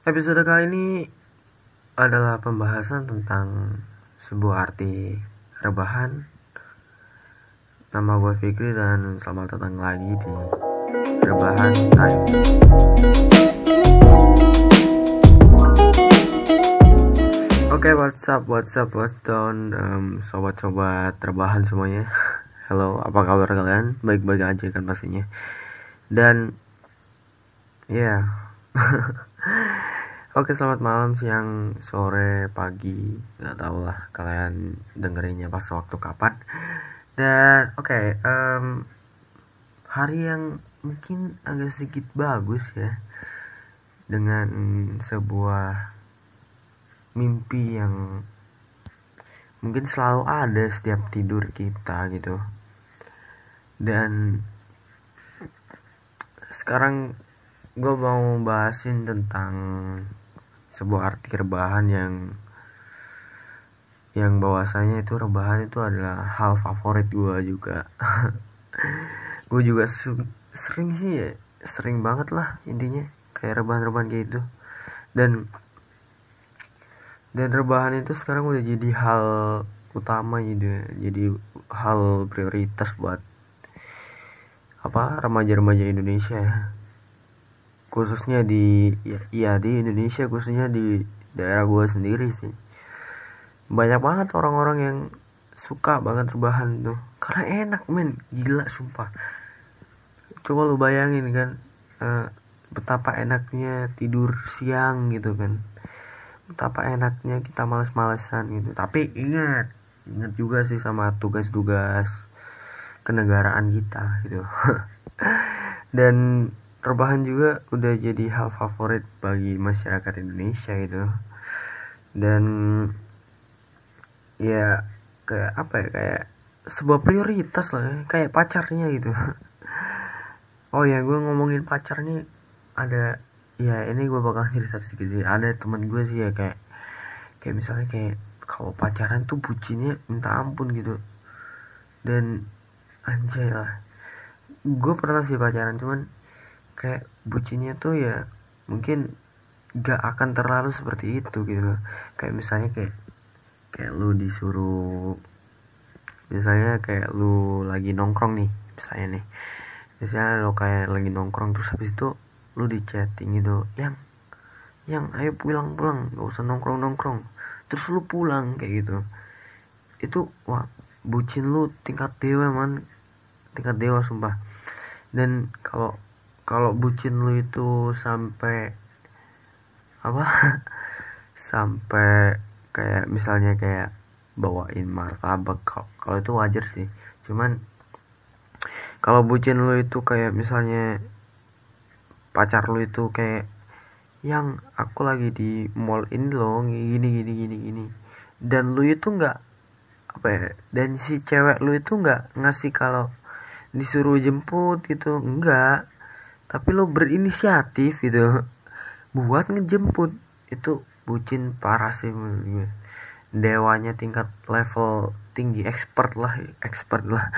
Episode kali ini adalah pembahasan tentang sebuah arti rebahan. Nama gue Fikri dan selamat datang lagi di Rebahan Time. Oke, what's up, what's up, what's down, um, sobat-sobat rebahan semuanya. Halo, apa kabar kalian? Baik-baik aja kan pastinya. Dan ya, Oke, selamat malam, siang, sore, pagi, nggak tahu lah kalian dengerinnya pas waktu kapan. Dan oke, em, hari yang mungkin agak sedikit bagus ya, dengan sebuah mimpi yang mungkin selalu ada setiap tidur kita gitu. Dan sekarang gue mau bahasin tentang sebuah arti rebahan yang yang bahwasanya itu rebahan itu adalah hal favorit gue juga gue juga sering sih ya sering banget lah intinya kayak rebahan-rebahan kayak gitu dan dan rebahan itu sekarang udah jadi hal utama gitu ya. jadi hal prioritas buat apa remaja-remaja Indonesia ya khususnya di ya, ya di Indonesia khususnya di daerah gue sendiri sih. Banyak banget orang-orang yang suka banget rebahan tuh. Karena enak men. Gila sumpah. Coba lu bayangin kan eh, betapa enaknya tidur siang gitu kan. Betapa enaknya kita males-malesan gitu. Tapi ingat ingat juga sih sama tugas-tugas kenegaraan kita gitu. Dan rebahan juga udah jadi hal favorit bagi masyarakat Indonesia gitu. Dan ya kayak apa ya kayak sebuah prioritas lah ya. kayak pacarnya gitu. Oh ya gue ngomongin pacar nih ada ya ini gue bakal cerita sedikit sih. Ada teman gue sih ya kayak kayak misalnya kayak kalau pacaran tuh bucinnya minta ampun gitu. Dan anjay lah. Gue pernah sih pacaran cuman kayak bucinnya tuh ya mungkin gak akan terlalu seperti itu gitu loh. Kayak misalnya kayak kayak lu disuruh misalnya kayak lu lagi nongkrong nih misalnya nih. Misalnya lu kayak lagi nongkrong terus habis itu lu di chatting gitu yang yang ayo pulang pulang gak usah nongkrong nongkrong terus lu pulang kayak gitu. Itu wah bucin lu tingkat dewa man. Tingkat dewa sumpah. Dan kalau kalau bucin lu itu sampai apa? Sampai kayak misalnya kayak bawain martabak Kal- kalau itu wajar sih. Cuman kalau bucin lu itu kayak misalnya pacar lu itu kayak yang aku lagi di mall ini loh gini gini gini gini dan lu itu nggak apa ya dan si cewek lu itu nggak ngasih kalau disuruh jemput gitu enggak tapi lo berinisiatif gitu. Buat ngejemput. Itu bucin parah sih gue. Dewanya tingkat level tinggi. Expert lah. Expert lah.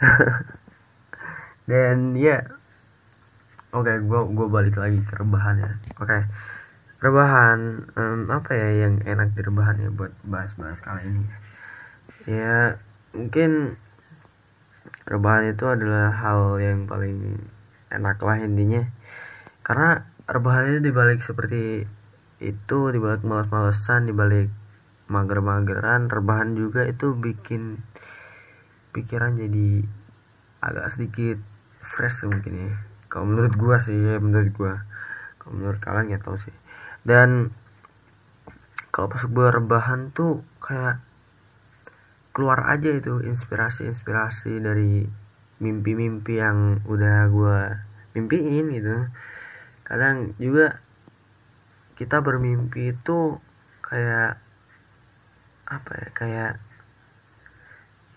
Dan ya. Oke gue gue balik lagi ke rebahan ya. Oke. Rebahan em, apa ya yang enak di rebahan ya buat bahas-bahas kali ini? Ya mungkin rebahan itu adalah hal yang paling enak lah intinya. Karena rebahan itu dibalik seperti itu dibalik malas-malesan dibalik mager-mageran rebahan juga itu bikin pikiran jadi agak sedikit fresh mungkin ya. Kalau menurut gua sih ya menurut gua. Kalau menurut kalian nggak tahu sih. Dan kalau pas gua rebahan tuh kayak keluar aja itu inspirasi-inspirasi dari mimpi-mimpi yang udah gue mimpiin gitu. Kadang juga kita bermimpi itu kayak apa ya kayak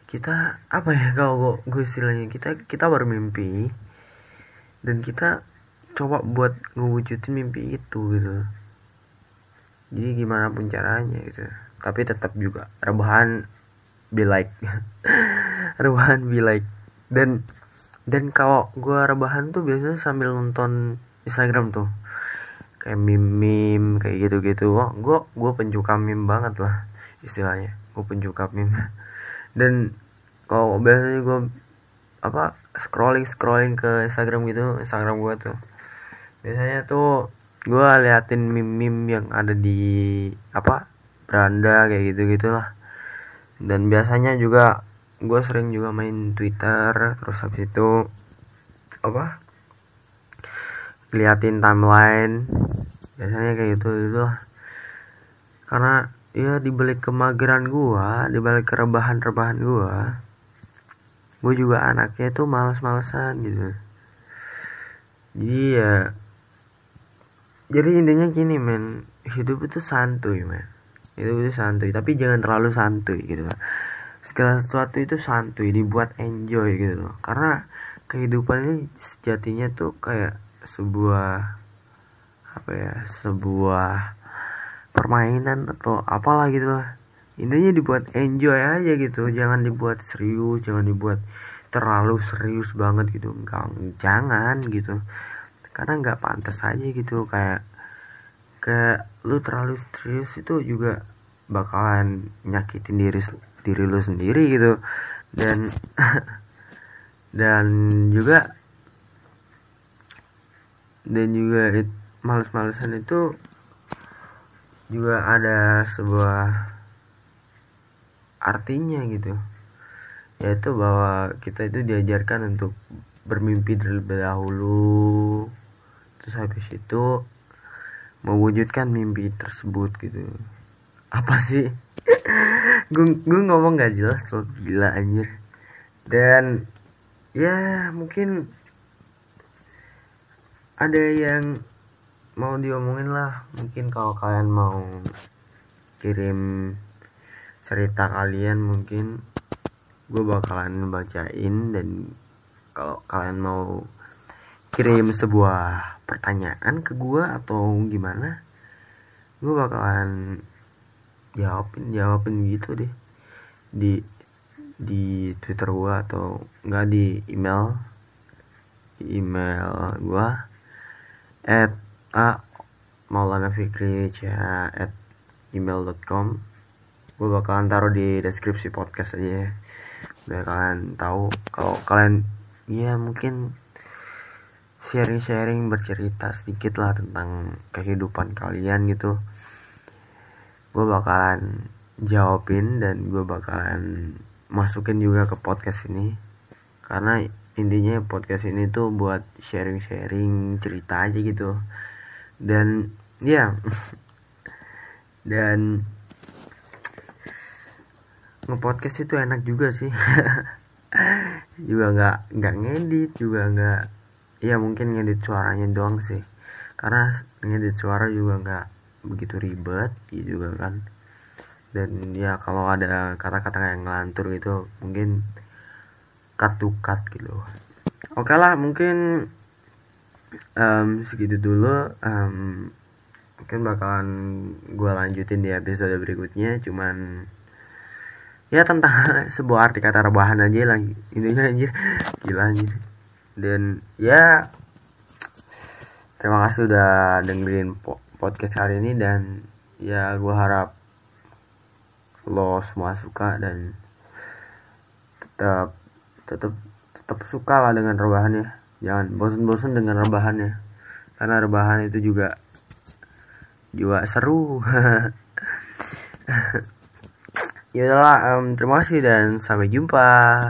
kita apa ya kalau gue istilahnya kita kita bermimpi dan kita coba buat ngewujudin mimpi itu gitu. Jadi gimana pun caranya gitu. Tapi tetap juga rebahan be like. Rebahan be like dan dan kalau gue rebahan tuh biasanya sambil nonton Instagram tuh. Kayak meme kayak gitu gitu wah gue gue pencuka meme banget lah istilahnya. Gue pencuka meme. Dan kalau biasanya gue apa scrolling scrolling ke Instagram gitu Instagram gue tuh. Biasanya tuh gue liatin meme yang ada di apa beranda kayak gitu gitulah dan biasanya juga gue sering juga main Twitter terus habis itu apa? Liatin timeline. Biasanya kayak gitu gitu karena ya dibalik kemageran gua dibalik kerebahan rebahan gua gue juga anaknya tuh males-malesan gitu. Jadi ya jadi intinya gini men. Hidup itu santuy men. Hidup itu santuy. Tapi jangan terlalu santuy gitu segala sesuatu itu santuy dibuat enjoy gitu loh. Karena kehidupan ini sejatinya tuh kayak sebuah apa ya sebuah permainan atau apalah gitu lah. Intinya dibuat enjoy aja gitu. Jangan dibuat serius jangan dibuat terlalu serius banget gitu. Enggak jangan gitu. Karena nggak pantas aja gitu. Kayak kayak lu terlalu serius itu juga bakalan nyakitin diri diri lu sendiri gitu. Dan dan juga dan juga males-malesan itu juga ada sebuah artinya gitu. Yaitu bahwa kita itu diajarkan untuk bermimpi terlebih dahulu. Terus habis itu mewujudkan mimpi tersebut gitu apa sih? Gue ngomong gak jelas tuh gila anjir. Dan ya mungkin ada yang mau diomongin lah. Mungkin kalau kalian mau kirim cerita kalian mungkin gue bakalan bacain. Dan kalau kalian mau kirim sebuah pertanyaan ke gue atau gimana gue bakalan jawabin jawabin gitu deh. Di di twitter gue atau enggak di email. Email gue at a maulana fikri at email.com gue bakalan taruh di deskripsi podcast aja ya. Biar kalian tahu kalau kalian ya mungkin sharing-sharing bercerita sedikit lah tentang kehidupan kalian gitu gue bakalan jawabin dan gue bakalan masukin juga ke podcast ini. Karena intinya podcast ini tuh buat sharing-sharing cerita aja gitu. Dan ya. Dan ngepodcast itu enak juga sih. Juga nggak nggak ngedit juga nggak ya mungkin ngedit suaranya doang sih. Karena ngedit suara juga nggak begitu ribet gitu juga kan. Dan ya kalau ada kata-kata yang ngelantur gitu mungkin cut to cut gitu. Oke lah mungkin um, segitu dulu. Um, mungkin bakalan gue lanjutin di episode berikutnya. Cuman ya tentang sebuah arti kata rebahan aja lah. Intinya anjir gila anjir. Dan ya terima kasih udah dengerin podcast hari ini dan ya gue harap lo semua suka dan tetap tetap tetap suka lah dengan rebahannya. Jangan bosan-bosan dengan rebahannya. Karena rebahan itu juga juga seru. Ya udahlah um, terima kasih dan sampai jumpa